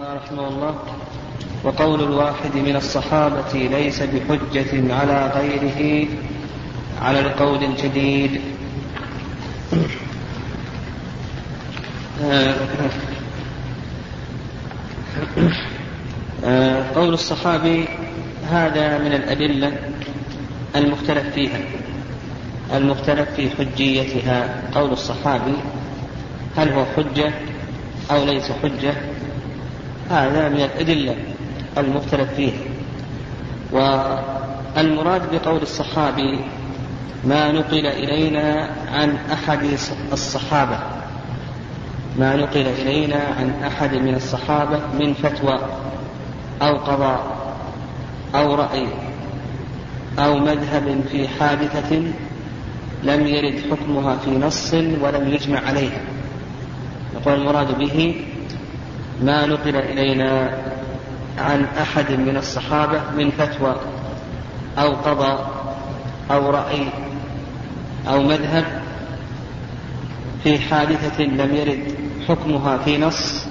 قال رحمه الله وقول الواحد من الصحابة ليس بحجة على غيره على القول الجديد. قول الصحابي هذا من الأدلة المختلف فيها المختلف في حجيتها. قول الصحابي هل هو حجة أو ليس حجة؟ هذا من الأدلة المختلف فيها والمراد بقول الصحابي ما نقل إلينا عن أحد الصحابة. ما نقل إلينا عن أحد من الصحابة من فتوى أو قضاء أو رأي أو مذهب في حادثة لم يرد حكمها في نص ولم يجمع عليها. يقول المراد به ما نقل إلينا عن أحد من الصحابة من فتوى أو قضاء أو رأي أو مذهب في حادثة لم يرد حكمها في نص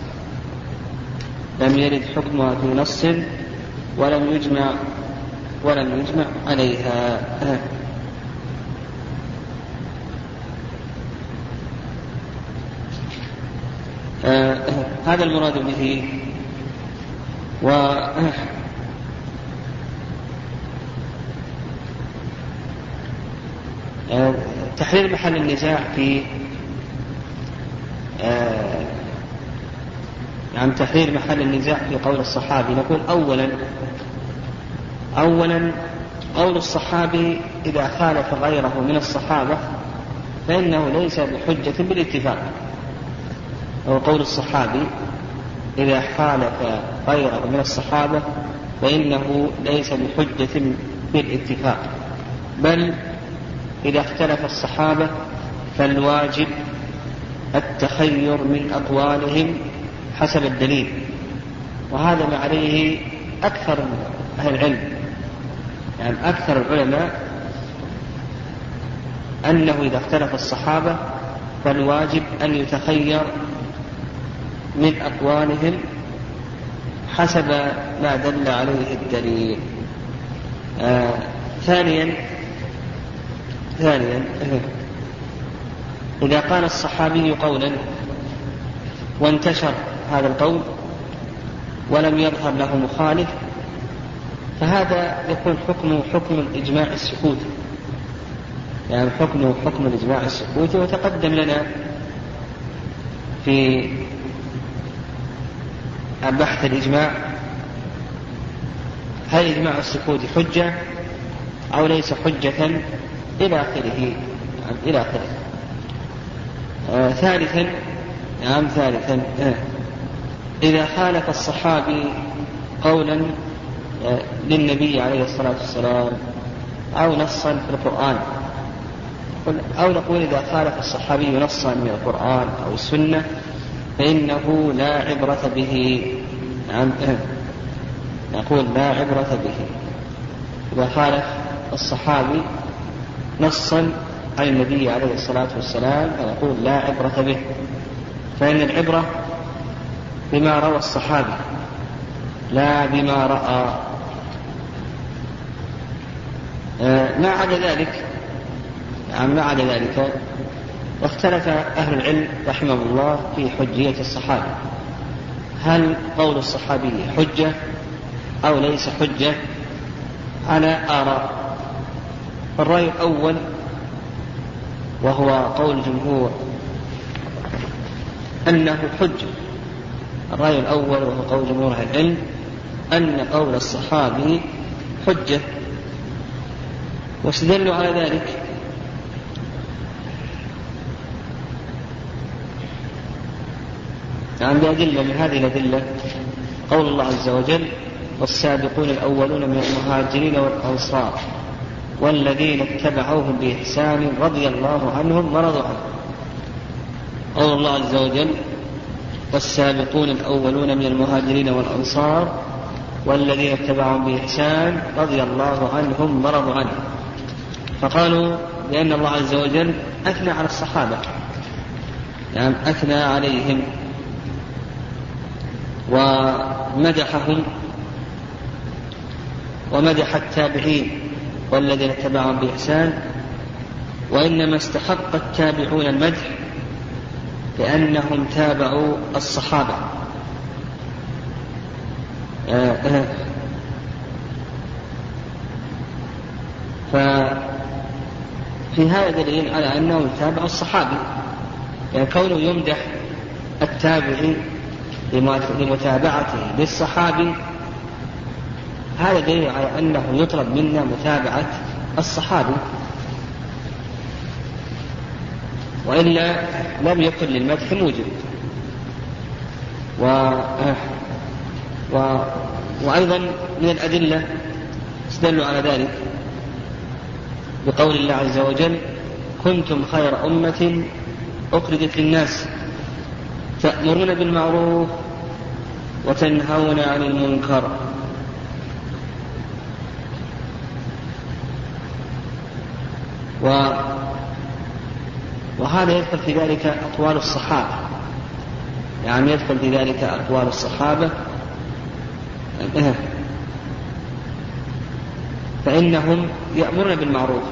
لم يرد حكمها في نص ولم يجمع ولم يجمع عليها. هذا المراد به. و آه تحرير محل النزاع في آه نعم تحرير محل النزاع في قول الصحابي. نقول أولا أولا قول الصحابي إذا خالف غيره من الصحابة فإنه ليس بحجة بالاتفاق. أو قول الصحابي إذا خالف غيره من الصحابة فإنه ليس بحجة بالاتفاق بل إذا اختلف الصحابة فالواجب التخير من أقوالهم حسب الدليل وهذا ما عليه أكثر أهل العلم يعني أكثر العلماء أنه إذا اختلف الصحابة فالواجب أن يتخير من أقوالهم حسب ما دل عليه الدليل. آه ثانيا ثانيا إذا قال الصحابي قولا وانتشر هذا القول ولم يظهر له مخالف فهذا يكون حكمه حكم الإجماع السكوتي يعني حكمه حكم الإجماع السكوتي وتقدم لنا في بحث الإجماع. هل الإجماع السكوتي حجة أو ليس حجة إلى آخره؟ إلى آخره. آه ثالثا نعم ثالثا آه. إذا خالف الصحابي قولا آه للنبي عليه الصلاة والسلام أو نصا في القرآن. أو نقول إذا خالف الصحابي نصا من القرآن أو السنة فإنه لا عبرة به. نعم نقول لا عبرة به. إذا خالف الصحابي نصا عن النبي عليه الصلاة والسلام فنقول لا عبرة به. فإن العبرة بما روى الصحابي لا بما رأى. ما عدا ذلك؟ نعم ما عدا ذلك. واختلف أهل العلم رحمه الله في حجية الصحابي هل قول الصحابي حجة أو ليس حجة؟ على آراء. الرأي الأول وهو قول الجمهور أنه حجة. الرأي الأول وهو قول جمهور أهل العلم أن قول الصحابي حجة. واستدلوا على ذلك نعم بأدلة من هذه الأدلة قول الله عز وجل والسابقون الأولون من المهاجرين والأنصار والذين اتبعوهم بإحسان رضي الله عنهم ورضوا عنه. قول الله عز وجل والسابقون الأولون من المهاجرين والأنصار والذين اتبعهم بإحسان رضي الله عنهم ورضوا عنه. فقالوا بأن الله عز وجل أثنى على الصحابة. يعني أثنى عليهم. ومدحهم ومدح التابعين والذين اتبعهم بإحسان وإنما استحق التابعون المدح لأنهم تابعوا الصحابة آه، آه. ففي هذا دليل على أنه يتابع الصحابي يعني كونه يمدح التابعي لمتابعته للصحابي. هذا دليل على أنه يطلب منا متابعة الصحابي. وإلا لم يكن للمدح موجب. و... و... وأيضا من الأدلة استدلوا على ذلك بقول الله عز وجل كنتم خير أمة أخرجت للناس تأمرون بالمعروف وتنهون عن المنكر. و وهذا يدخل في ذلك أقوال الصحابة. يعني يدخل في ذلك أقوال الصحابة. فإنهم يأمرون بالمعروف.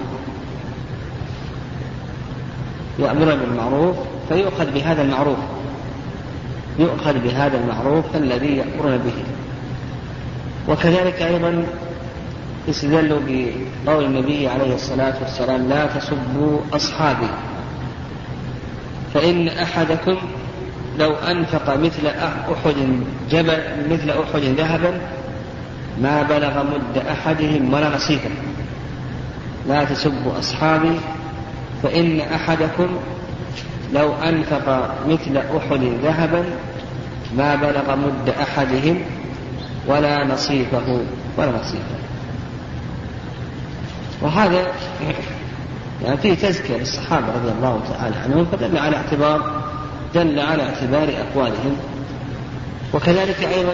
يأمرون بالمعروف فيؤخذ بهذا المعروف. يؤخذ بهذا المعروف الذي يأمرون به. وكذلك أيضا استدلوا بقول النبي عليه الصلاة والسلام لا تسبوا أصحابي فإن أحدكم لو أنفق مثل أحد جبل مثل أحد ذهبا ما بلغ مد أحدهم ولا نصيفا لا تسبوا أصحابي فإن أحدكم لو أنفق مثل أحد ذهبا ما بلغ مد أحدهم ولا نصيفه ولا نصيفه. وهذا يعني فيه تزكية للصحابة رضي الله تعالى عنهم فدل على اعتبار دل على اعتبار أقوالهم. وكذلك أيضا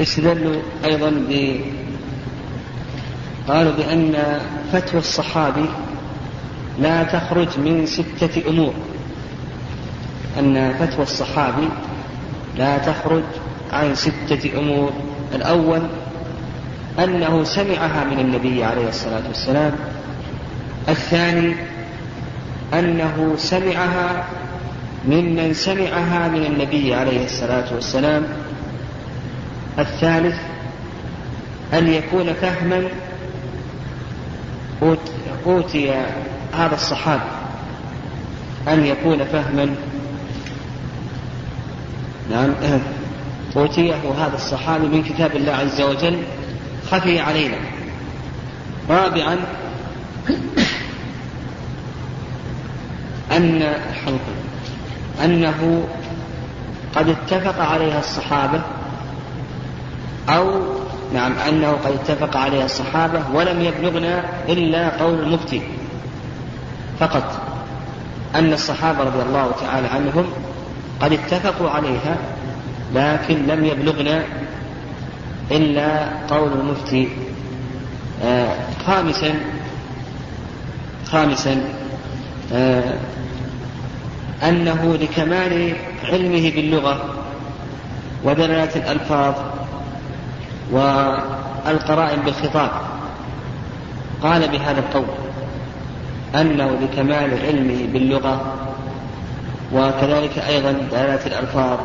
استدلوا أيضا ب قالوا بأن فتوى الصحابي لا تخرج من ستة أمور. أن فتوى الصحابي لا تخرج عن ستة أمور. الأول أنه سمعها من النبي عليه الصلاة والسلام. الثاني أنه سمعها ممن سمعها من النبي عليه الصلاة والسلام. الثالث أن يكون فهما أوتي هذا الصحابي أن يكون فهما. نعم. أوتيه هذا الصحابي من كتاب الله عز وجل خفي علينا. رابعا أن أنه قد اتفق عليها الصحابة أو نعم أنه قد اتفق عليها الصحابة ولم يبلغنا إلا قول المفتي. فقط أن الصحابة رضي الله تعالى عنهم قد اتفقوا عليها لكن لم يبلغنا إلا قول المفتي آه خامسا خامسا آه أنه لكمال علمه باللغة ودلالة الألفاظ والقرائن بالخطاب. قال بهذا القول أنه لكمال علمه باللغة وكذلك أيضا دلالة الألفاظ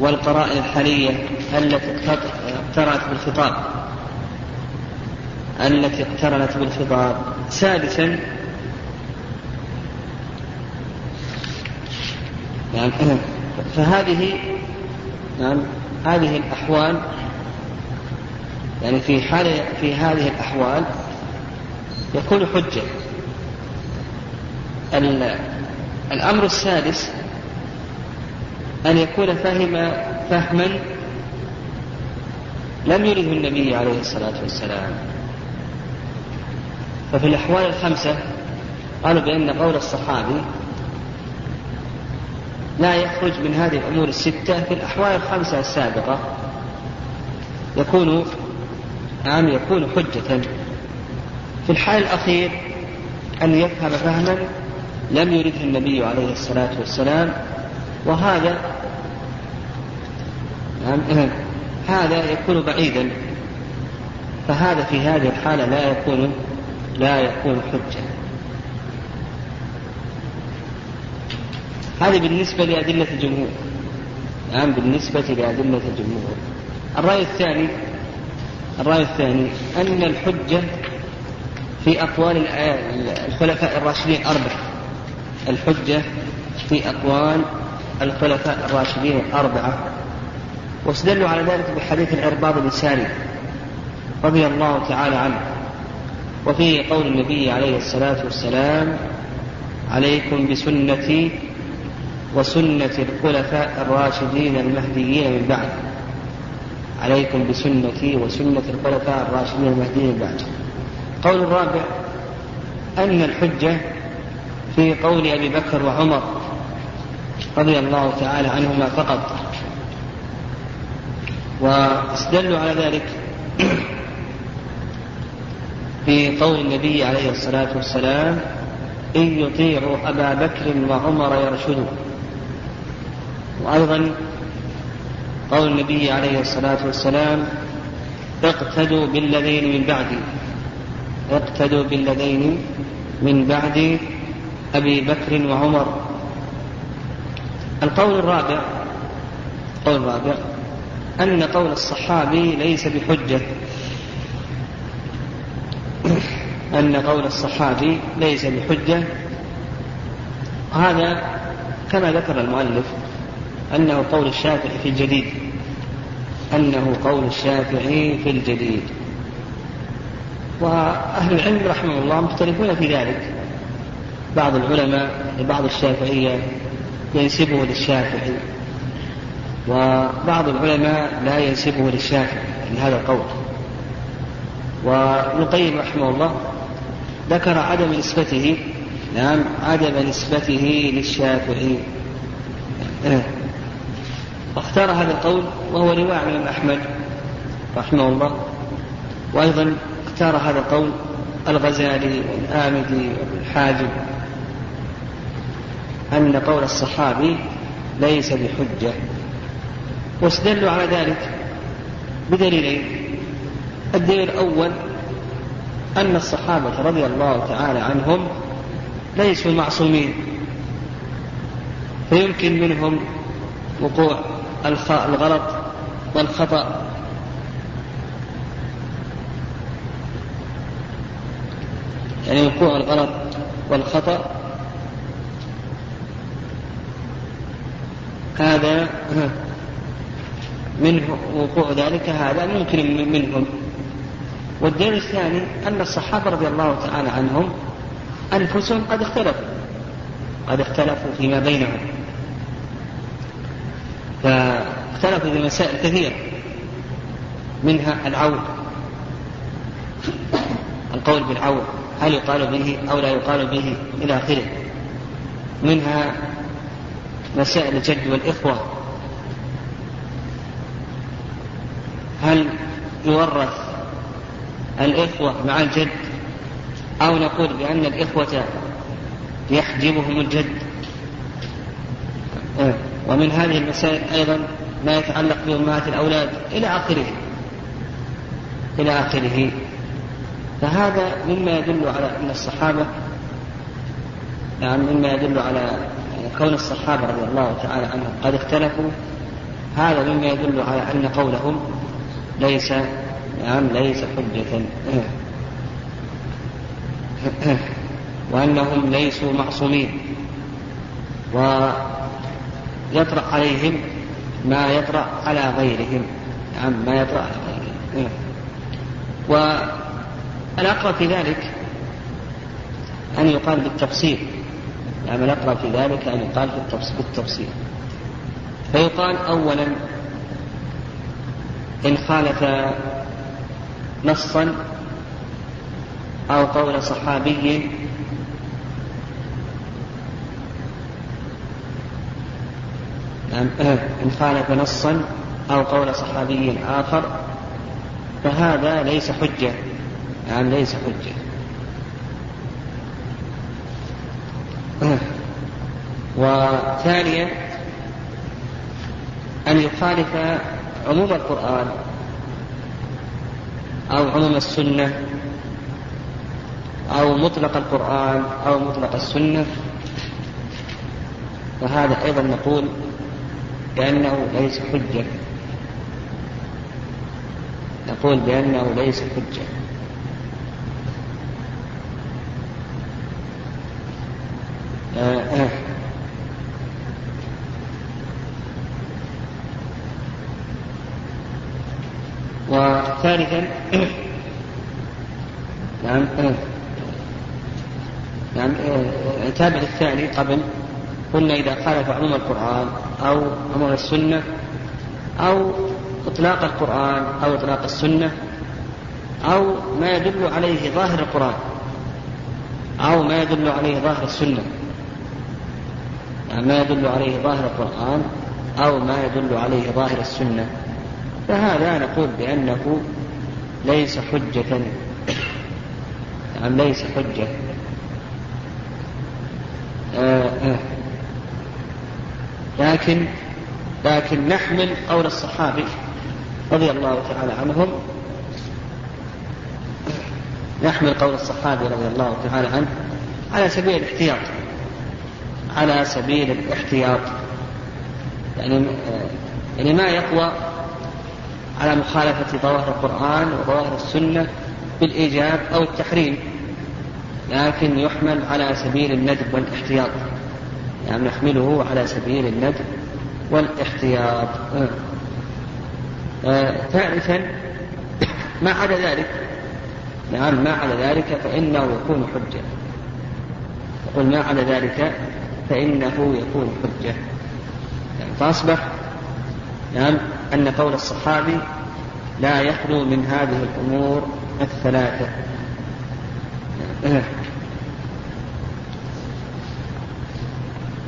والقرائن الحالية التي اقترنت بالخطاب. التي اقترنت بالخطاب. سادسا يعني فهذه نعم هذه الأحوال يعني في حال في هذه الأحوال يكون حجة. الأمر السادس أن يكون فهم فهما لم يرده النبي عليه الصلاة والسلام. ففي الأحوال الخمسة قالوا بأن قول الصحابي لا يخرج من هذه الأمور الستة في الأحوال الخمسة السابقة يكون نعم يكون حجة. في الحال الأخير أن يفهم فهما لم يرده النبي عليه الصلاة والسلام وهذا نعم هذا يكون بعيدا فهذا في هذه الحالة لا يكون لا يكون حجة. هذه بالنسبة لأدلة الجمهور نعم بالنسبة لأدلة الجمهور. الرأي الثاني الرأي الثاني أن الحجة في أقوال الخلفاء الراشدين أربعة. الحجة في أقوال الخلفاء الراشدين الأربعة واستدلوا على ذلك بحديث العرباض بن ساري رضي الله تعالى عنه وفيه قول النبي عليه الصلاة والسلام عليكم بسنتي وسنة الخلفاء الراشدين المهديين من بعد. عليكم بسنتي وسنة الخلفاء الراشدين المهديين من بعد. قول الرابع أن الحجة في قول أبي بكر وعمر رضي الله تعالى عنهما فقط. واستدلوا على ذلك في قول النبي عليه الصلاة والسلام إن يطيعوا أبا بكر وعمر يرشدوا. وأيضا قول النبي عليه الصلاة والسلام اقتدوا بالذين من بعدي. اقتدوا بالذين من بعد أبي بكر وعمر. القول الرابع القول الرابع أن قول الصحابي ليس بحجة. أن قول الصحابي ليس بحجة. هذا كما ذكر المؤلف أنه قول الشافعي في الجديد. أنه قول الشافعي في الجديد. وأهل العلم رحمه الله مختلفون في ذلك. بعض العلماء بعض الشافعية ينسبه للشافعي وبعض العلماء لا ينسبه للشافعي من هذا القول. وابن القيم رحمه الله ذكر عدم نسبته نعم عدم نسبته للشافعي. واختار هذا القول وهو رواية عن أحمد رحمه الله وأيضا اختار هذا القول الغزالي والآمدي والحاجب. أن قول الصحابي ليس بحجة. واستدلوا على ذلك بدليلين. الدليل الأول أن الصحابة رضي الله تعالى عنهم ليسوا معصومين. فيمكن منهم وقوع الغلط والخطأ. يعني وقوع الغلط والخطأ هذا منه وقوع ذلك هذا ممكن منهم. والدليل الثاني أن الصحابة رضي الله تعالى عنهم أنفسهم قد اختلفوا قد اختلفوا فيما بينهم. فاختلفوا في مسائل كثيرة منها العون القول بالعون هل يقال به أو لا يقال به إلى آخره. منها مسائل الجد والإخوة. هل يورث الإخوة مع الجد أو نقول بأن الإخوة يحجبهم الجد؟ ومن هذه المسائل أيضا ما يتعلق بأمهات الأولاد إلى آخره. إلى آخره. فهذا مما يدل على أن الصحابة يعني مما يدل على كون الصحابة رضي الله تعالى عنهم قد اختلفوا. هذا مما يدل على أن قولهم ليس نعم ليس حجة. وأنهم ليسوا معصومين. ويطرأ عليهم ما يطرأ على غيرهم. نعم ما يطرأ على غيرهم. والأقرب في ذلك أن يقال بالتفصيل. نعم الأقرب في ذلك أن يقال بالتفصيل فيقال أولا إن خالف نصا أو قول صحابي نعم إن خالف نصا أو قول صحابي آخر فهذا ليس حجة. نعم ليس حجة. وثانيا أن يخالف عموم القرآن أو عموم السنة أو مطلق القرآن أو مطلق السنة. فهذا أيضا نقول بأنه ليس حجة. نقول بأنه ليس حجة آه آه. وثالثا نعم آه. نعم آه، تابع الثاني قبل. قلنا إذا خالف عموم القرآن أو عموم السنة أو إطلاق القرآن أو إطلاق السنة أو ما يدل عليه ظاهر القرآن أو ما يدل عليه ظاهر السنة. يعني ما يدل عليه ظاهر القرآن أو ما يدل عليه ظاهر السنة. فهذا نقول بأنه ليس حجة. يعني ليس حجة. آه آه. لكن لكن نحمل قول الصحابي رضي الله تعالى عنهم. نحمل قول الصحابي رضي الله تعالى عنه على سبيل الاحتياط. على سبيل الاحتياط. يعني يعني ما يقوى على مخالفة ظواهر القرآن وظواهر السنة بالإيجاب أو التحريم لكن يحمل على سبيل الندب والاحتياط يعني نحمله على سبيل الندب والاحتياط آه. آه. ثالثا ما عدا ذلك نعم ما عدا ذلك فإنه يكون حجة يقول ما عدا ذلك فإنه يكون حجة يعني فأصبح نعم أن قول الصحابي لا يخلو من هذه الأمور الثلاثة.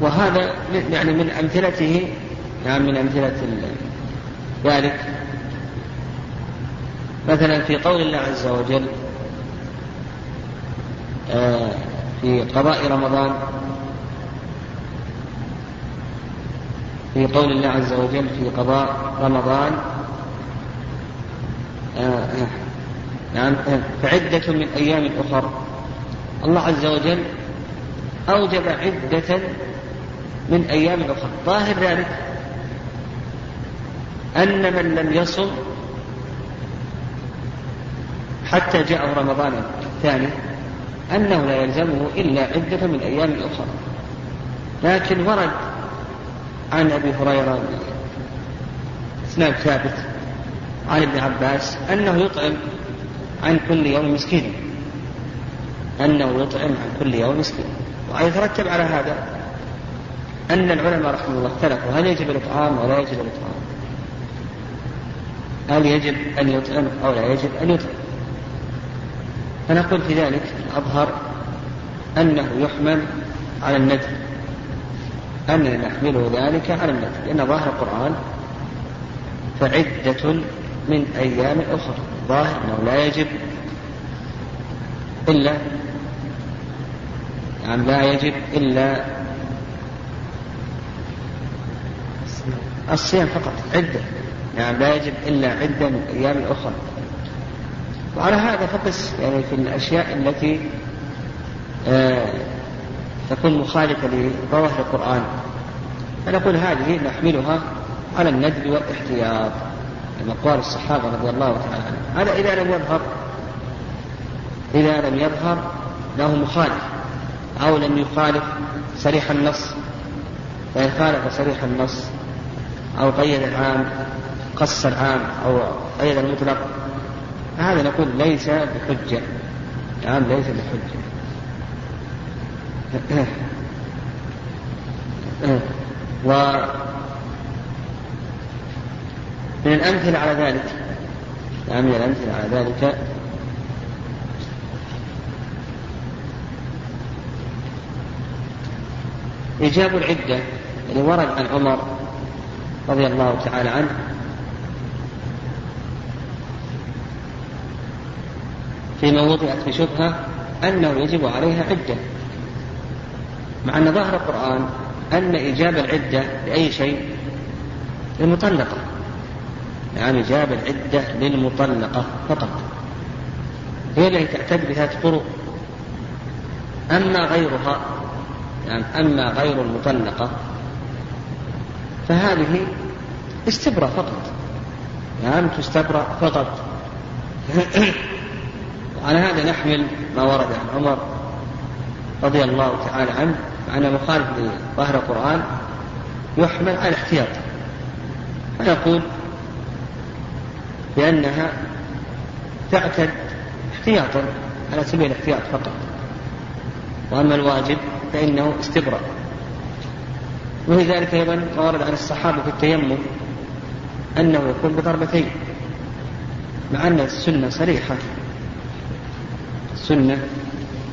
وهذا يعني من أمثلته يعني من أمثلة ذلك مثلا في قول الله عز وجل آه، في قضاء رمضان في قول الله عز وجل في قضاء رمضان آه، نعم فعدة من أيام أخر. الله عز وجل أوجب عدة من أيام أخرى ظاهر ذلك أن من لم يصم حتى جاء رمضان الثاني أنه لا يلزمه إلا عدة من أيام أخرى لكن ورد عن أبي هريرة إسناد ثابت عن ابن عباس أنه يطعم عن كل يوم مسكين. أنه يطعم عن كل يوم مسكين. ويترتب على هذا أن العلماء رحمه الله اختلفوا. هل يجب الإطعام ولا يجب الإطعام؟ هل يجب أن يطعم أو لا يجب أن يطعم؟ فنقول في ذلك الأظهر أنه يحمل على الندب أننا نحمله ذلك على الندب لأن ظاهر القرآن فعدة من أيام أخرى ظاهر أنه لا يجب إلا يعني لا يجب إلا الصيام فقط عدة. يعني لا يجب إلا عدة من أيام أخرى وعلى هذا فقس يعني في الأشياء التي آه تكون مخالفة لظواهر القرآن. فنقول هذه نحملها على الندب والاحتياط من أقوال الصحابة رضي الله تعالى عنهم. هذا إذا لم يظهر إذا لم يظهر له مخالف. أو لم يخالف صريح النص فإن خالف صريح النص أو قيد العام قص العام أو قيد المطلق هذا نقول ليس بحجة. نعم ليس بحجة. و من الأمثلة على ذلك نعم من الأمثلة على ذلك. إيجاب العدة اللي ورد عن عمر رضي الله تعالى عنه. فيما وضعت بشبهة أنه يجب عليها عدة. مع أن ظاهر القرآن أن إيجاب العدة لأي شيء؟ للمطلقة. يعني جاب العدة للمطلقة فقط. هي التي تعتد بهذه الطرق أما غيرها يعني أما غير المطلقة فهذه استبرأ فقط. يعني تستبرأ فقط. وعلى هذا نحمل ما ورد عن عمر رضي الله تعالى عنه. أن مخالف لظاهر القرآن يحمل على الاحتياط. فنقول بأنها تعتد احتياطا على سبيل الاحتياط فقط. وأما الواجب فإنه استبراء. ولذلك أيضا ورد عن الصحابة في التيمم أنه يكون بضربتين مع أن السنة صريحة. السنة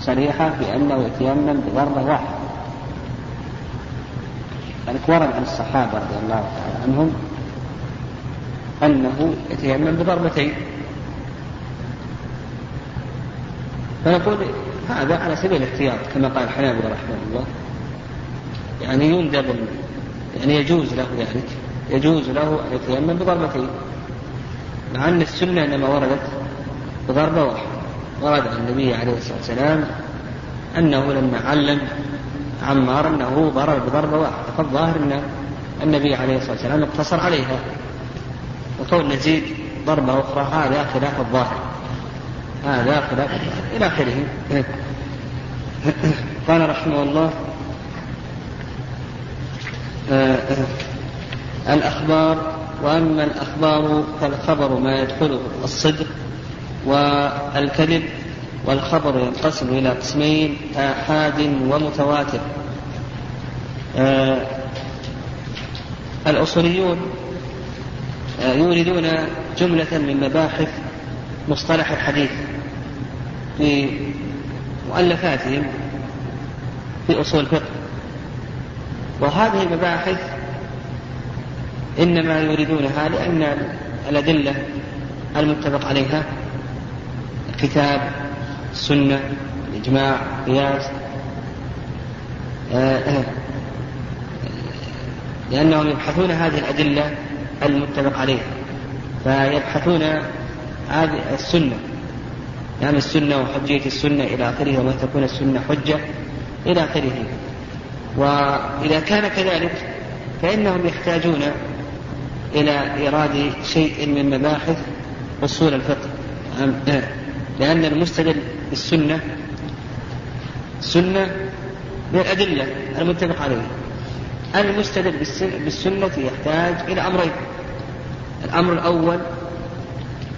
صريحة بأنه يتيمم بضربة واحدة. ذلك ورد عن الصحابة رضي الله تعالى عنهم أنه يتيمم بضربتين. فنقول هذا على سبيل الاحتياط كما قال الحنابلة رحمه الله. يعني يندب يعني يجوز له ذلك يجوز له أن يتيمم بضربتين. مع أن السنة إنما وردت بضربة واحدة. ورد عن النبي عليه الصلاة والسلام أنه لما علم عمار أنه ضرب بضربة واحدة. فالظاهر أن النبي عليه الصلاة والسلام اقتصر عليها. وكون نزيد ضربة أخرى هذا خلاف الظاهر. هذا خلاف الظاهر. إلى آخره. قال رحمه الله آه، آه، الأخبار وأما الأخبار فالخبر ما يدخله الصدق والكذب والخبر ينقسم إلى قسمين آحاد ومتواتر. آه الأصوليون آه يوردون جملة من مباحث مصطلح الحديث في مؤلفاتهم في أصول الفقه وهذه المباحث إنما يريدونها لأن الأدلة المتفق عليها الكتاب السنة الإجماع القياس آه، آه. لأنهم يبحثون هذه الأدلة المتفق عليها. فيبحثون هذه السنة يعني السنة وحجية السنة إلى آخره وما تكون السنة حجة إلى آخره. وإذا كان كذلك فإنهم يحتاجون إلى إيراد شيء من مباحث أصول الفقه. لأن المستدل بالسنة السنة بالأدلة المتفق عليها المستدل بالسنة يحتاج إلى أمرين. الأمر الأول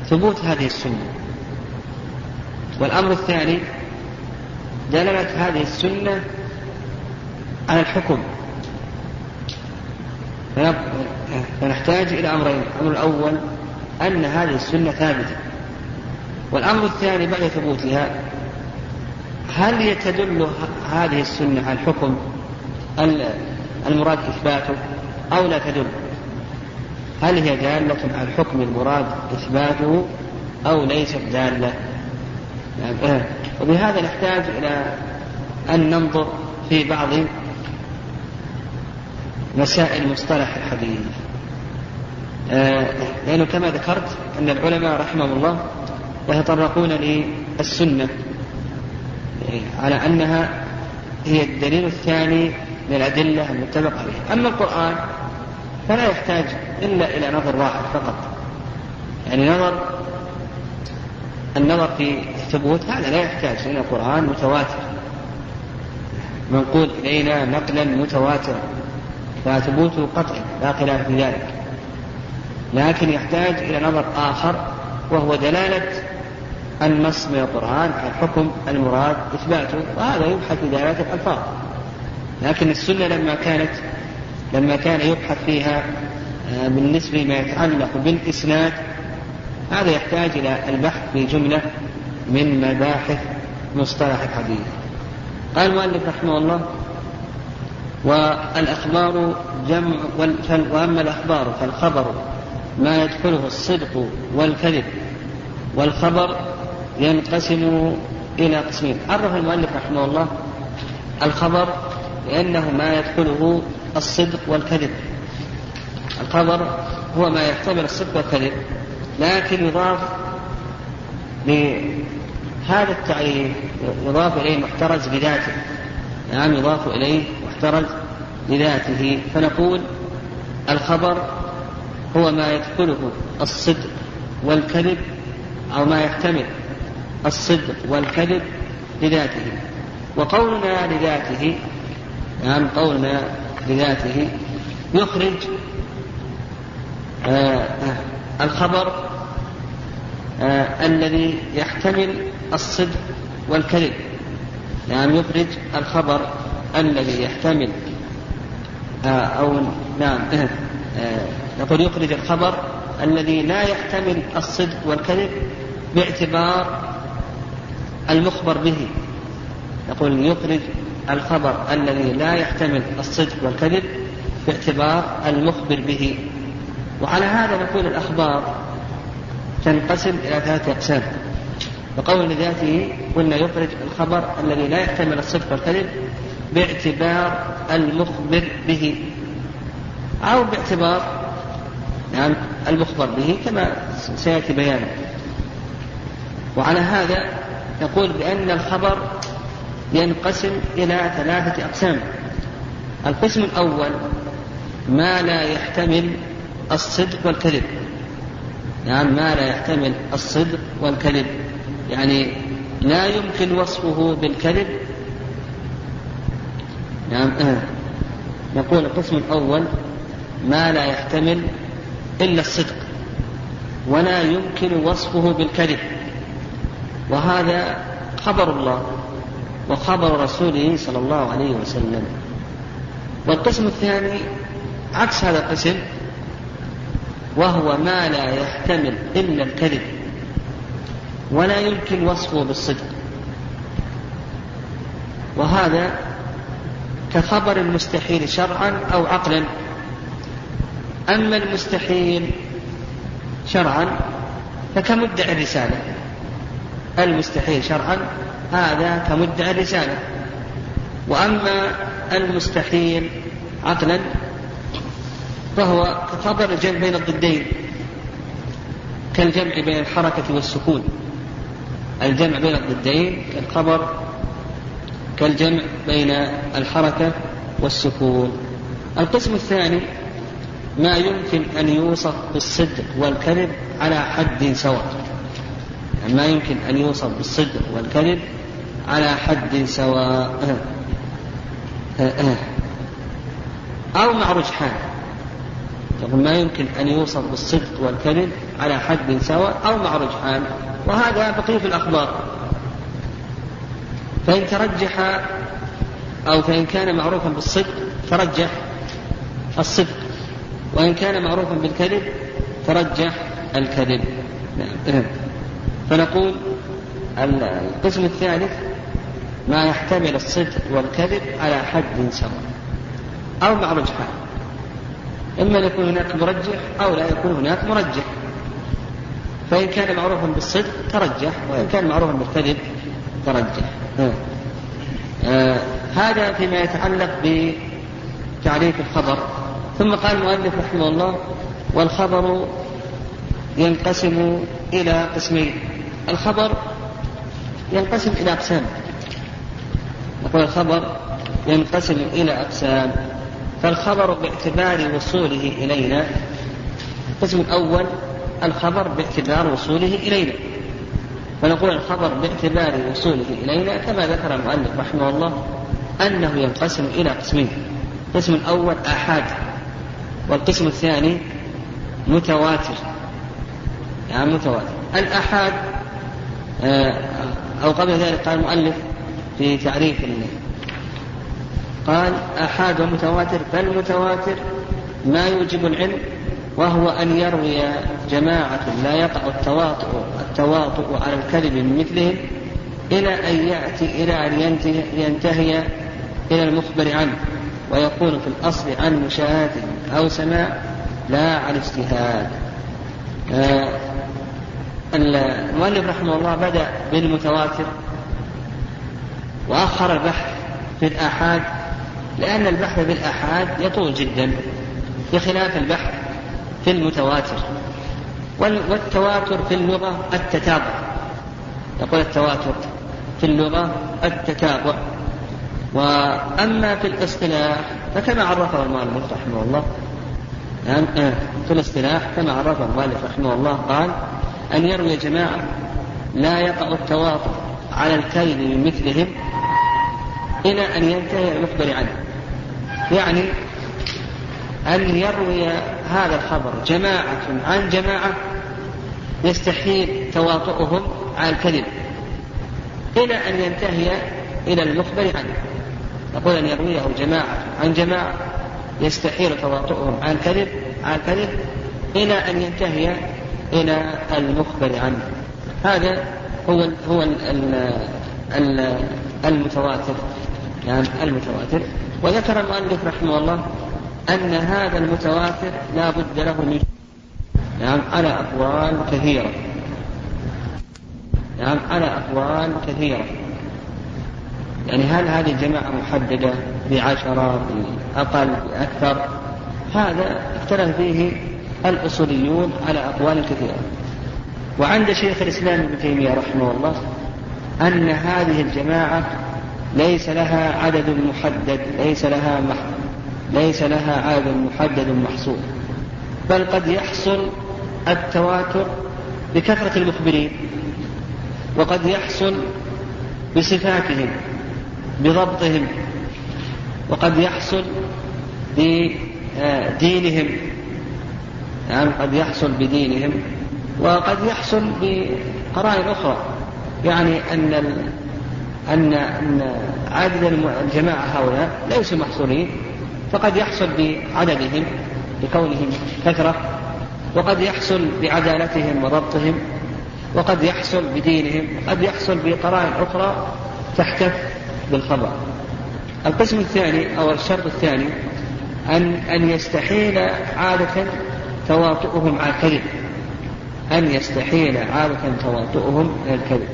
ثبوت هذه السنة. والأمر الثاني دلالة هذه السنة على الحكم. فنحتاج إلى أمرين. الأمر الأول أن هذه السنة ثابتة. والأمر الثاني بعد ثبوتها هل يتدل هذه السنة على الحكم المراد إثباته أو لا تدل. هل هي دالة على الحكم المراد إثباته أو ليست دالة؟ يعني وبهذا نحتاج إلى أن ننظر في بعض مسائل مصطلح الحديث. آه، لأنه كما ذكرت أن العلماء رحمهم الله يتطرقون للسنة على أنها هي الدليل الثاني للأدلة المتفق عليها. أما القرآن فلا يحتاج إلا إلى نظر واحد فقط. يعني نظر النظر في الثبوت هذا لا يحتاج لأن القرآن متواتر. منقول إلينا نقلا متواترا فثبوته قطعي لا خلاف في ذلك. لكن يحتاج إلى نظر آخر وهو دلالة النص من القرآن على الحكم المراد إثباته وهذا يبحث في دلالة الألفاظ. لكن السنة لما كانت لما كان يبحث فيها آه، بالنسبة لما يتعلق بالإسناد هذا يحتاج إلى البحث في جملة من مباحث مصطلح الحديث. قال المؤلف رحمه الله والأخبار جمع وأما الأخبار فالخبر ما يدخله الصدق والكذب والخبر ينقسم إلى قسمين. عرف المؤلف رحمه الله الخبر لأنه ما يدخله الصدق والكذب. الخبر هو ما يحتمل الصدق والكذب لكن يضاف لهذا التعريف يضاف إليه محترز بذاته. نعم يضاف إليه محترز بذاته. فنقول الخبر هو ما يدخله الصدق والكذب أو ما يحتمل الصدق والكذب لذاته. وقولنا لذاته نعم قولنا لذاته يخرج آه الخبر آه الذي يحتمل الصدق والكذب. نعم يخرج الخبر الذي يحتمل آه أو نعم آه نقول يخرج الخبر الذي لا يحتمل الصدق والكذب باعتبار المخبر به. نقول يخرج الخبر الذي لا يحتمل الصدق والكذب باعتبار المخبر به. وعلى هذا نقول الأخبار تنقسم إلى ثلاثة أقسام. وقول لذاته قلنا يخرج الخبر الذي لا يحتمل الصدق والكذب باعتبار المخبر به. أو باعتبار نعم المخبر به كما سيأتي بيانه وعلى هذا نقول بأن الخبر ينقسم إلى ثلاثة أقسام. القسم الأول ما لا يحتمل الصدق والكذب. نعم ما لا يحتمل الصدق والكذب. يعني لا يمكن وصفه بالكذب. نعم آه. نقول القسم الأول ما لا يحتمل إلا الصدق ولا يمكن وصفه بالكذب. وهذا خبر الله. وخبر رسوله صلى الله عليه وسلم. والقسم الثاني عكس هذا القسم وهو ما لا يحتمل إلا الكذب ولا يمكن وصفه بالصدق. وهذا كخبر المستحيل شرعا أو عقلا. أما المستحيل شرعا فكمدعي الرسالة المستحيل شرعا هذا كمدعي الرسالة. وأما المستحيل عقلا فهو كخبر الجمع بين الضدين كالجمع بين الحركة والسكون. الجمع بين الضدين كالخبر كالجمع بين الحركة والسكون. القسم الثاني ما يمكن أن يوصف بالصدق والكذب على حد سواء. يعني ما يمكن أن يوصف بالصدق والكذب على حد سواء. أو مع رجحان. ما يمكن أن يوصف بالصدق والكذب على حد سواء أو مع رجحان وهذا بقي في الأخبار. فإن ترجح أو فإن كان معروفا بالصدق ترجح الصدق. وإن كان معروفا بالكذب ترجح الكذب. نعم. فنقول القسم الثالث ما يحتمل الصدق والكذب على حد سواء أو مع رجحان إما أن يكون هناك مرجح أو لا يكون هناك مرجح. فإن كان معروفا بالصدق ترجح وإن كان معروفا بالكذب ترجح. آه هذا فيما يتعلق بتعريف الخبر. ثم قال المؤلف رحمه الله والخبر ينقسم إلى قسمين. الخبر ينقسم إلى أقسام. نقول الخبر ينقسم إلى أقسام. فالخبر باعتبار وصوله إلينا. القسم الأول الخبر باعتبار وصوله إلينا. فنقول الخبر باعتبار وصوله إلينا كما ذكر المؤلف رحمه الله أنه ينقسم إلى قسمين. القسم الأول آحاد والقسم الثاني متواتر. يعني متواتر. الآحاد آه، أو قبل ذلك قال المؤلف في تعريف قال آحاد ومتواتر فالمتواتر ما يوجب العلم وهو أن يروي جماعة لا يقع التواطؤ التواطؤ على الكذب من مثلهم إلى أن يأتي إلى أن ينتهي, ينتهي إلى المخبر عنه ويكون في الأصل عن مشاهدة أو سماع لا عن اجتهاد. آه المؤلف رحمه الله بدأ بالمتواتر وأخر البحث في الآحاد لأن البحث بالآحاد يطول جدا بخلاف البحث في المتواتر. والتواتر في اللغة التتابع. يقول التواتر في اللغة التتابع. وأما في الاصطلاح فكما عرفه المؤلف رحمه الله يعني في الاصطلاح كما عرفه المؤلف رحمه الله قال أن يروي جماعة لا يقع التواطؤ على الكذب من مثلهم إلى أن ينتهي المخبر عنه. يعني أن يروي هذا الخبر جماعة عن جماعة يستحيل تواطؤهم على الكذب إلى أن ينتهي إلى المخبر عنه. نقول أن يرويه جماعة عن جماعة يستحيل تواطؤهم عن الكذب عن الكذب إلى أن ينتهي إلى المخبر عنه. هذا هو هو ال ال المتواتر. يعني المتواتر. وذكر المؤلف رحمه الله أن هذا المتواتر لا بد له من نعم على أقوال كثيرة. نعم على أقوال كثيرة. يعني هل هذه الجماعة محددة بعشرة بأقل بأكثر؟ هذا اختلف فيه الأصوليون على أقوال كثيرة. وعند شيخ الإسلام ابن تيمية رحمه الله أن هذه الجماعة ليس لها عدد محدد ليس لها مح... ليس لها عدد محدد محصور. بل قد يحصل التواتر بكثرة المخبرين وقد يحصل بصفاتهم بضبطهم وقد يحصل بدينهم يعني قد يحصل بدينهم وقد يحصل بقرائن أخرى. يعني أن أن أن عدد الجماعة هؤلاء ليسوا محصورين فقد يحصل بعددهم بكونهم كثرة وقد يحصل بعدالتهم وضبطهم وقد يحصل بدينهم وقد يحصل بقرائن أخرى تحتف بالخبر. القسم الثاني أو الشرط الثاني أن أن يستحيل عادة تواطؤهم على الكذب. أن يستحيل عادة تواطؤهم إلى الكذب.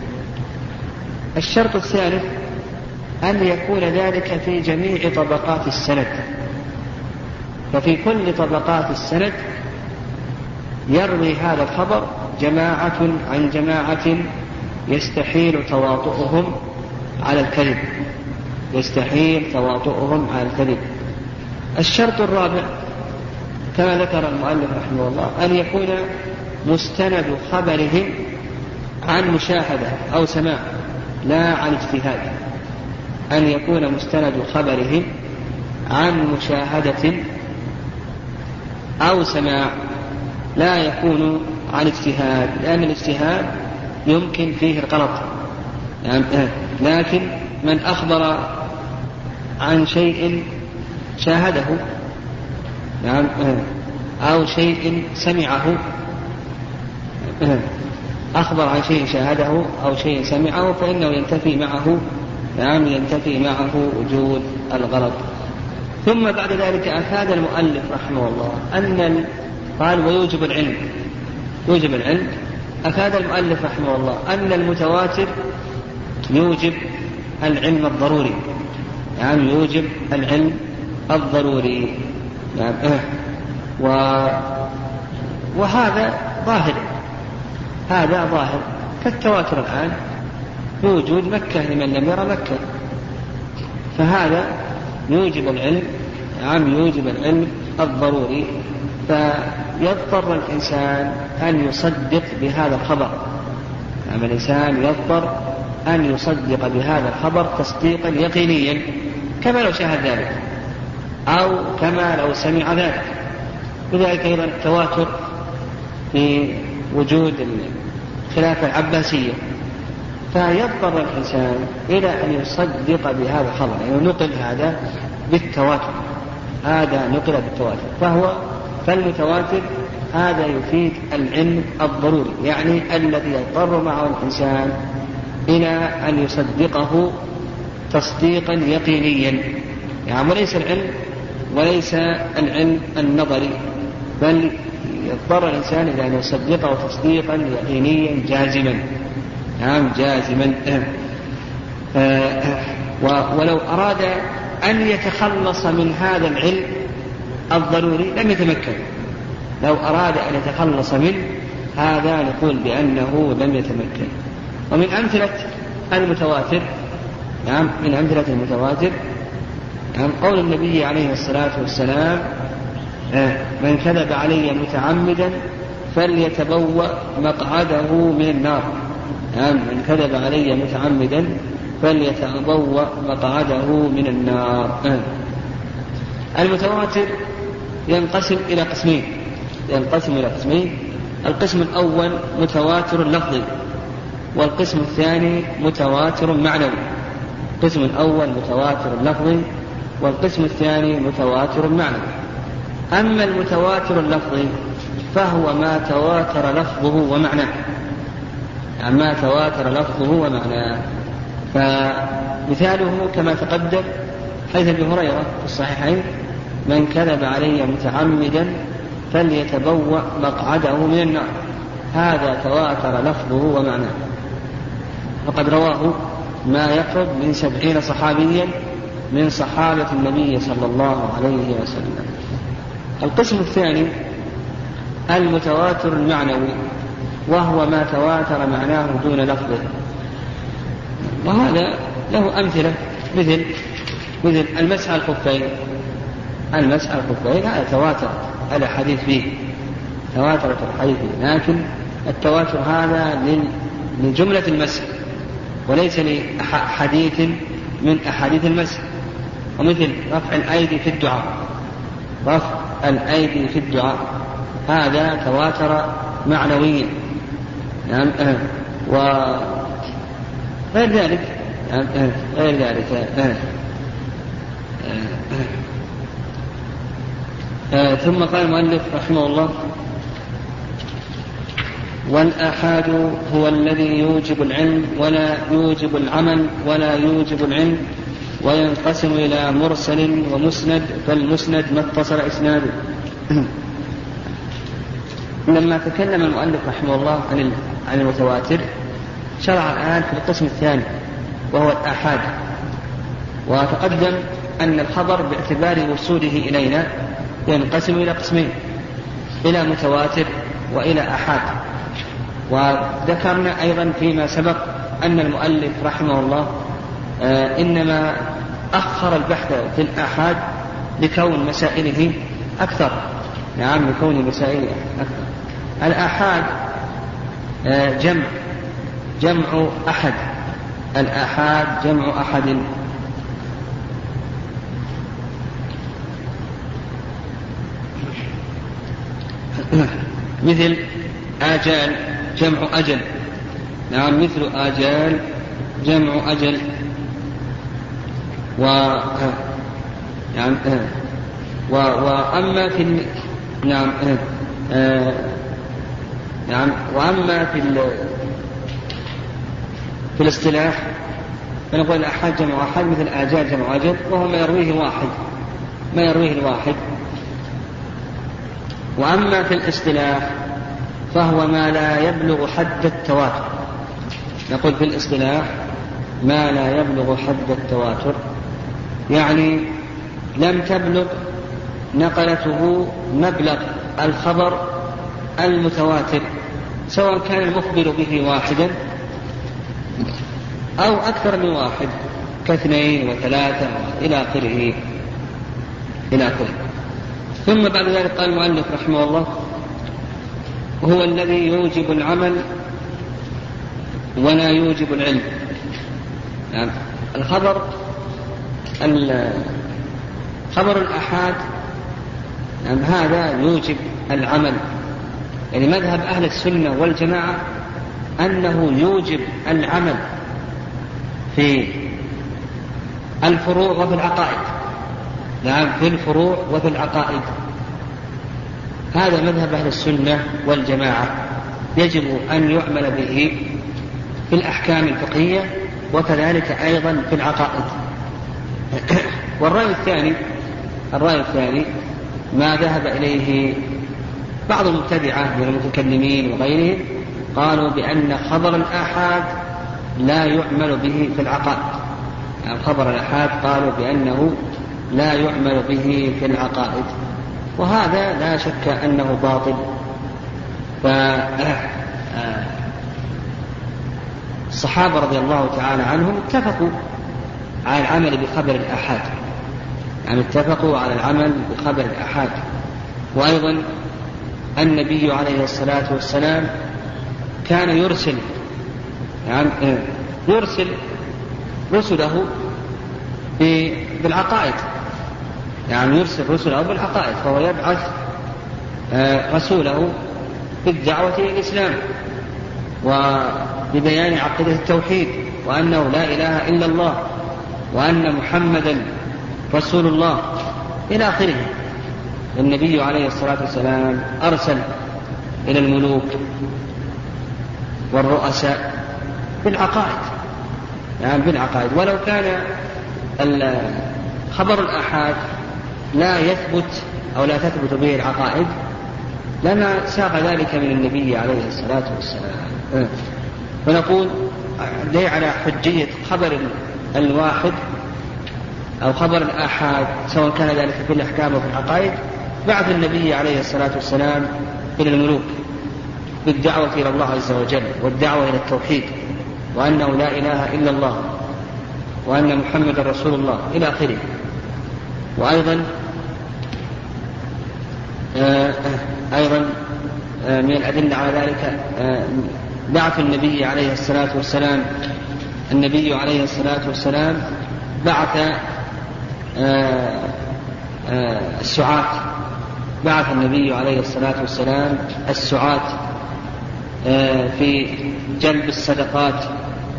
الشرط الثالث أن يكون ذلك في جميع طبقات السند. ففي كل طبقات السند يروي هذا الخبر جماعة عن جماعة يستحيل تواطؤهم على الكذب. يستحيل تواطؤهم على الكذب. الشرط الرابع كما ذكر المؤلف رحمه الله أن يكون مستند خبرهم عن مشاهدة أو سماع. لا عن اجتهاد أن يكون مستند خبرهم عن مشاهدة أو سماع لا يكون عن اجتهاد لأن الاجتهاد يمكن فيه الغلط. يعني لكن من أخبر عن شيء شاهده نعم أو شيء سمعه أخبر عن شيء شاهده أو شيء سمعه فإنه ينتفي معه نعم ينتفي معه وجود الغلط. ثم بعد ذلك أفاد المؤلف رحمه الله أن قال ويوجب العلم. يوجب العلم. أفاد المؤلف رحمه الله أن المتواتر يوجب العلم الضروري. يعني يوجب العلم الضروري. نعم. يعني وهذا ظاهر. هذا ظاهر. كالتواتر الآن بوجود مكة لمن لم يرى مكة. فهذا يوجب العلم نعم يوجب العلم الضروري. فيضطر الإنسان أن يصدق بهذا الخبر. نعم الإنسان يضطر أن يصدق بهذا الخبر تصديقا يقينيا كما لو شاهد ذلك أو كما لو سمع ذلك. وذلك أيضا التواتر في وجود الخلافة العباسية. فيضطر الإنسان إلى أن يصدق بهذا الخبر يعني نقل هذا بالتواتر. هذا نقل بالتواتر. فهو فالمتواتر هذا يفيد العلم الضروري يعني الذي يضطر معه الإنسان إلى أن يصدقه تصديقا يقينيا. يعني وليس العلم وليس العلم النظري بل يضطر الإنسان إلى أن يصدقه تصديقا يقينيا جازما. نعم جازما. آه، ولو أراد أن يتخلص من هذا العلم الضروري لم يتمكن. لو أراد أن يتخلص منه هذا نقول بأنه لم يتمكن. ومن أمثلة المتواتر نعم من أمثلة المتواتر نعم قول النبي عليه الصلاة والسلام من كذب علي متعمدا فليتبوأ مقعده من النار نعم من كذب علي متعمدا فليتبوأ مقعده من النار. آه. المتواتر ينقسم إلى قسمين. ينقسم إلى قسمين. القسم الأول متواتر لفظي والقسم الثاني متواتر معنوي. القسم الأول متواتر لفظي والقسم الثاني متواتر معنوي. أما المتواتر اللفظي فهو ما تواتر لفظه ومعناه. يعني ما تواتر لفظه ومعناه. فمثاله كما تقدم حيث أبي هريرة في الصحيحين من كذب علي متعمدا فليتبوأ مقعده من النار. هذا تواتر لفظه ومعناه. وقد رواه ما يقرب من سبعين صحابيا من صحابة النبي صلى الله عليه وسلم. القسم الثاني المتواتر المعنوي وهو ما تواتر معناه دون لفظه. وهذا له أمثلة مثل مثل المسح الخفين. المسح الخفين هذا تواتر الأحاديث فيه تواترت الحديث فيه. لكن التواتر هذا لجملة المسح وليس لحديث من أحاديث المسح. ومثل رفع الأيدي في الدعاء. رفع الأيدي في الدعاء هذا تواتر معنويا نعم أه. وغير ذلك نعم. غير ذلك. ثم قال المؤلف رحمه الله والآحاد هو الذي يوجب العلم ولا يوجب العمل ولا يوجب العلم وينقسم إلى مرسل ومسند فالمسند ما اتصل إسناده. لما تكلم المؤلف رحمه الله عن عن المتواتر شرع الآن في القسم الثاني وهو الآحاد. وتقدم أن الخبر باعتبار وصوله إلينا ينقسم إلى قسمين إلى متواتر وإلى آحاد. وذكرنا أيضا فيما سبق أن المؤلف رحمه الله آه، إنما أخر البحث في الآحاد لكون مسائله أكثر. نعم لكون مسائله أكثر. الآحاد آه، جمع جمع أحد. الآحاد جمع أحد. مثل آجال جمع أجل. نعم مثل آجال جمع أجل. و نعم و وأما في نعم آه. نعم وأما في في الاصطلاح فنقول الآحاد جمع أحد مثل آجال جمع أجل وهو ما يرويه واحد ما يرويه الواحد. وأما في الاصطلاح فهو ما لا يبلغ حد التواتر. نقول في الاصطلاح ما لا يبلغ حد التواتر. يعني لم تبلغ نقلته مبلغ الخبر المتواتر سواء كان المخبر به واحدا أو أكثر من واحد كاثنين وثلاثة إلى آخره إلى آخره. ثم بعد ذلك قال المؤلف رحمه الله هو الذي يوجب العمل ولا يوجب العلم. يعني الخبر خبر الآحاد يعني هذا يوجب العمل. يعني مذهب أهل السنة والجماعة أنه يوجب العمل في الفروع وفي العقائد. نعم في الفروع وفي العقائد. هذا مذهب أهل السنة والجماعة. يجب أن يعمل به في الأحكام الفقهية وكذلك أيضا في العقائد. والرأي الثاني الرأي الثاني ما ذهب إليه بعض المبتدعة من المتكلمين وغيرهم قالوا بأن خبر الآحاد لا يعمل به في العقائد يعني خبر الآحاد قالوا بأنه لا يعمل به في العقائد. وهذا لا شك أنه باطل. ف الصحابة رضي الله تعالى عنهم اتفقوا على العمل بخبر الآحاد. يعني اتفقوا على العمل بخبر الآحاد. وأيضا النبي عليه الصلاة والسلام كان يرسل يعني يرسل رسله بالعقائد. يعني يرسل رسله بالعقائد فهو يبعث آه، رسوله بالدعوة إلى الإسلام وببيان عقيدة التوحيد وأنه لا إله إلا الله. وأن محمدا رسول الله إلى آخره. النبي عليه الصلاة والسلام أرسل إلى الملوك والرؤساء بالعقائد يعني بالعقائد. ولو كان خبر الآحاد لا يثبت أو لا تثبت به العقائد لما ساق ذلك من النبي عليه الصلاة والسلام. ونقول ليه على حجية خبر الواحد أو خبر الآحاد سواء كان ذلك في الأحكام أو في العقائد بعث النبي عليه الصلاة والسلام إلى الملوك بالدعوة إلى الله عز وجل والدعوة إلى التوحيد وأنه لا إله إلا الله وأن محمد رسول الله إلى آخره. وأيضا آه، أيضا آه، من الأدلة على ذلك آه، بعث النبي عليه الصلاة والسلام النبي عليه الصلاة والسلام بعث السعاة. بعث النبي عليه الصلاة والسلام السعاة في جلب الصدقات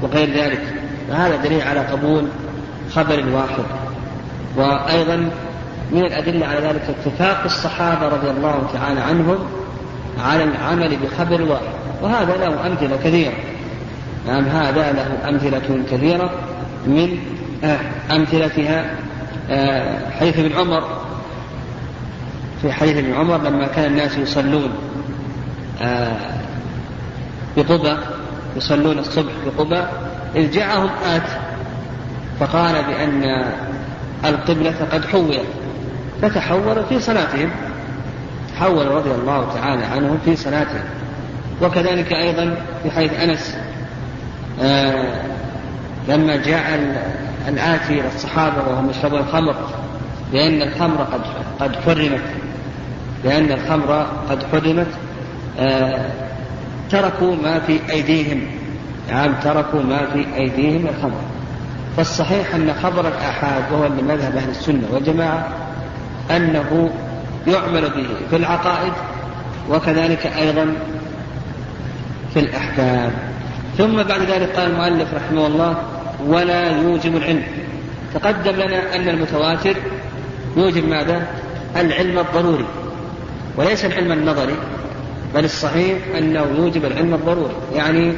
وغير ذلك. فهذا دليل على قبول خبر الواحد وأيضا من الأدلة على ذلك اتفاق الصحابة رضي الله تعالى عنهم على العمل بخبر واحد. وهذا له أمثلة كثيرة. نعم هذا له أمثلة كثيرة من آه، أمثلتها آه، حديث ابن عمر. في حديث ابن عمر لما كان الناس يصلون آه، بقبى يصلون الصبح بقبى إذ جاءهم آت فقال بأن القبلة قد حولت فتحولوا في صلاتهم. تحول رضي الله تعالى عنهم في صلاتهم. وكذلك أيضا في حيث أنس لما جاء الآتي إلى الصحابة وهم يشربون الخمر لأن الخمر قد قد حرمت. لأن الخمر قد حرمت. آه تركوا ما في أيديهم. نعم تركوا ما في أيديهم الخمر. فالصحيح أن خبر الآحاد وهو من مذهب أهل السنة والجماعة أنه يعمل به في العقائد وكذلك أيضا في الأحكام. ثم بعد ذلك قال المؤلف رحمه الله ولا يوجب العلم. تقدم لنا أن المتواتر يوجب ماذا؟ العلم الضروري وليس العلم النظري بل الصحيح أنه يوجب العلم الضروري يعني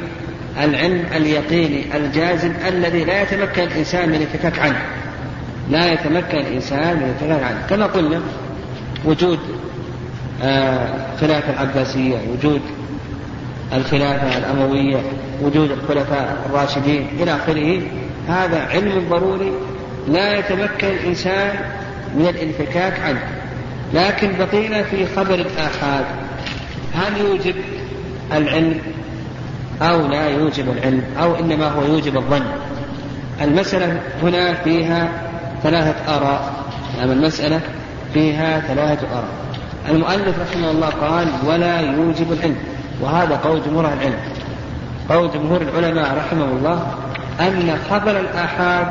العلم اليقيني الجازم الذي لا يتمكن الإنسان من الانفكاك عنه. لا يتمكن الإنسان من الانفكاك عنه. كما قلنا وجود آه خلافة العباسية وجود الخلافة الأموية وجود الخلفاء الراشدين إلى آخره هذا علم ضروري لا يتمكن الإنسان من الانفكاك عنه. لكن بقينا في خبر الآحاد هل يوجب العلم أو لا يوجب العلم أو إنما هو يوجب الظن؟ المسألة هنا فيها ثلاثة آراء. يعني المسألة فيها ثلاثة آراء. المؤلف رحمه الله قال ولا يوجب العلم. وهذا قول جمهور العلم. قول جمهور العلماء رحمه الله أن خبر الآحاد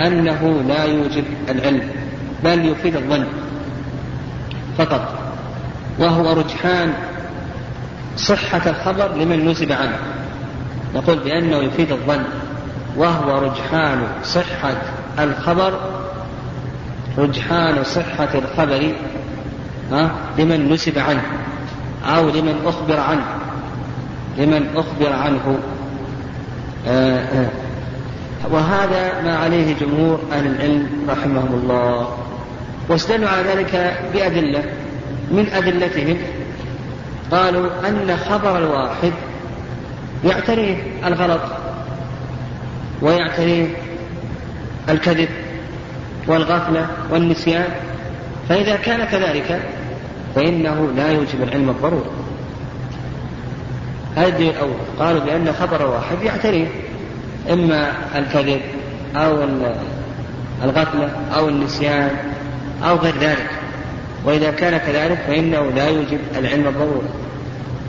أنه لا يوجب العلم بل يفيد الظن فقط وهو رجحان صحة الخبر لمن نسب عنه نقول بأنه يفيد الظن وهو رجحان صحة الخبر رجحان صحة الخبر لمن نسب عنه أو لمن أخبر عنه. لمن أخبر عنه. آه، آه. وهذا ما عليه جمهور أهل العلم رحمهم الله. واستدلوا على ذلك بأدلة. من أدلتهم؟ قالوا أن خبر الواحد يعتريه الغلط ويعتريه الكذب والغفلة والنسيان. فإذا كان كذلك فإنه لا يوجب العلم الضروري الدليل الأول قالوا بأن خبر واحد يعتريه إما الكذب أو الغفلة أو النسيان أو غير ذلك. وإذا كان كذلك فإنه لا يوجب العلم الضروري.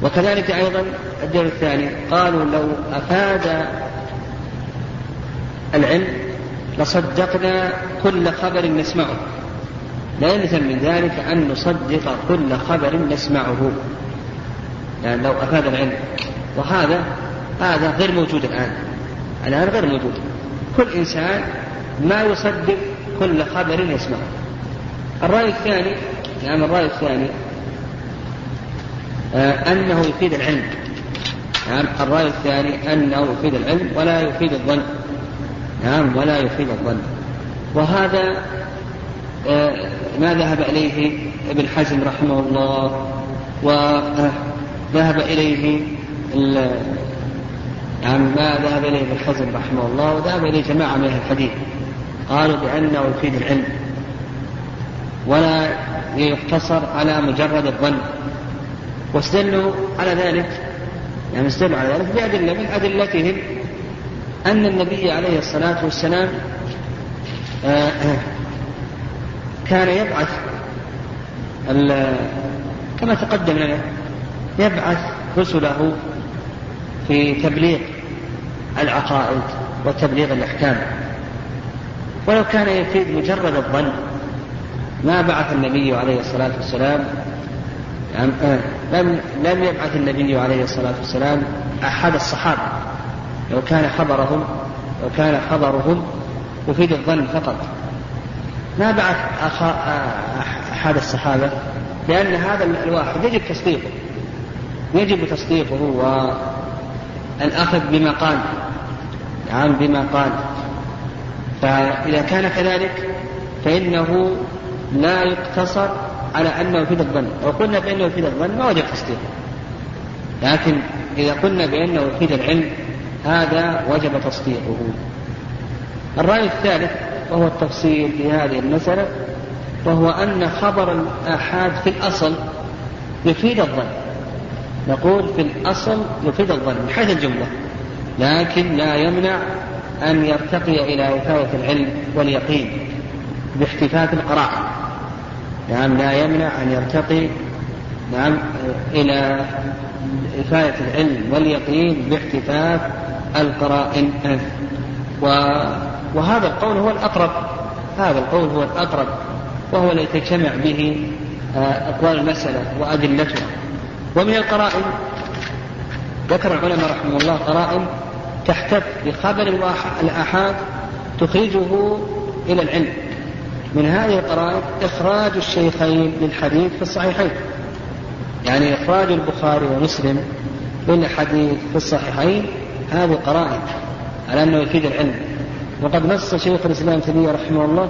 وكذلك أيضا الدليل الثاني قالوا لو أفاد العلم لصدقنا كل خبر نسمعه. لا يلزم من ذلك أن نصدق كل خبر نسمعه. يعني لو أفاد العلم. وهذا هذا غير موجود الآن. الآن غير موجود. كل إنسان ما يصدق كل خبر يسمعه. الرأي الثاني يعني الرأي الثاني آه أنه يفيد العلم. نعم الرأي الثاني أنه يفيد العلم ولا يفيد الظن. نعم ولا يفيد الظن. وهذا آه ما ذهب إليه ابن حزم رحمه الله. وذهب إليه نعم ما ذهب إليه ابن حزم رحمه الله وذهب إليه جماعة من أهل الحديث. قالوا بأنه يفيد العلم ولا يقتصر على مجرد الظن. واستدلوا على ذلك يعني استدلوا على ذلك بأدلة من أدلتهم أن النبي عليه الصلاة والسلام آه، كان يبعث كما تقدم لنا يبعث رسله في تبليغ العقائد وتبليغ الأحكام. ولو كان يفيد مجرد الظن ما بعث النبي عليه الصلاة والسلام لم لم يبعث النبي عليه الصلاة والسلام أحد الصحابة. لو كان خبرهم لو كان خبرهم يفيد الظن فقط. ما بعث أحد الصحابة لأن هذا الواحد يجب تصديقه. يجب تصديقه والأخذ بما قال نعم بما قال. فإذا كان كذلك فإنه لا يقتصر على أنه يفيد الظن. لو قلنا بأنه يفيد الظن ما وجب تصديقه. لكن إذا قلنا بأنه يفيد العلم هذا وجب تصديقه. الرأي الثالث وهو التفصيل في هذه المسألة وهو أن خبر الآحاد في الأصل يفيد الظن. نقول في الأصل يفيد الظن من حيث الجملة. لكن لا يمنع أن يرتقي إلى وفاية العلم واليقين باحتفاف القرائن نعم لا يمنع أن يرتقي نعم إلى إفاية العلم واليقين باحتفاف القرائن وهذا القول هو الأقرب هذا القول هو الأقرب وهو الذي تجتمع به آه، أقوال المسألة وأدلتها. ومن القرائن ذكر العلماء رحمه الله قرائن تحتف بخبر الآحاد تخرجه إلى العلم. من هذه القرائن إخراج الشيخين للحديث في الصحيحين. يعني إخراج البخاري ومسلم للحديث في الصحيحين هذه قرائن على أنه يفيد العلم. وقد نص شيخ الإسلام تيمية رحمه الله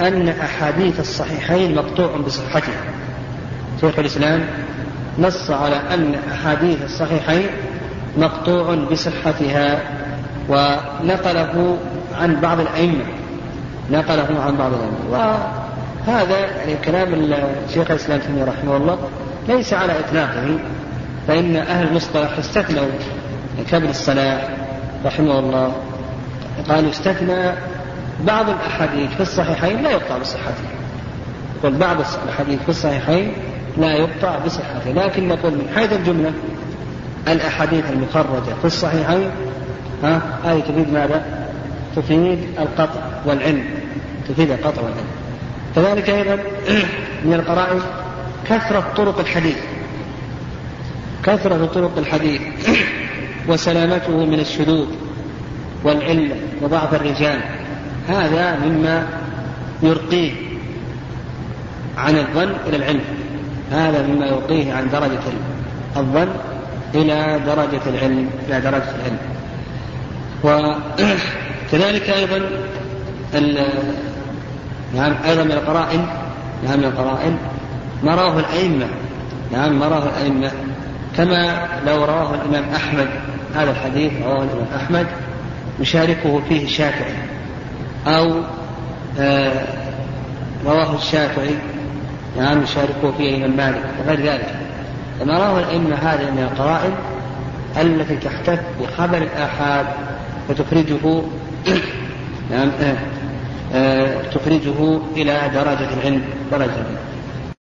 أن أحاديث الصحيحين مقطوع بصحتها شيخ الإسلام نص على أن أحاديث الصحيحين مقطوع بصحتها ونقله عن بعض الأئمة. نقله عن بعض الأئمة. وهذا يعني كلام الشيخ الإسلام تيمية رحمه الله ليس على إطلاقه فإن أهل المصطلح استثنوا كابن الصلاح رحمه الله. قالوا استثنى بعض الأحاديث في الصحيحين لا يقطع بصحته. يقول بعض الأحاديث في الصحيحين لا يقطع بصحته لكن نقول من حيث الجملة الأحاديث المخرجة في الصحيحين ها هذه تفيد ماذا؟ تفيد القطع والعلم تفيد القطع والعلم كذلك أيضا من القرائن كثرة طرق الحديث كثرة طرق الحديث وسلامته من الشذوذ والعلة وضعف الرجال هذا مما يرقيه عن الظن إلى العلم هذا مما يرقيه عن درجة الظن إلى درجة العلم إلى درجة العلم. وكذلك أيضا نعم أيضا من القرائن نعم من القرائن ما رواه الأئمة نعم ما رواه الأئمة كما لو رواه الإمام أحمد هذا الحديث رواه الإمام أحمد يشاركه فيه الشافعي. أو آه رواه الشافعي نعم يشاركوا فيه الإمام مالك وغير ذلك. كما روى الأئمة هذه من القرائن التي تحتف بخبر الآحاد فتخرجه نعم آه آه تخرجه إلى درجة العلم درجة العلم.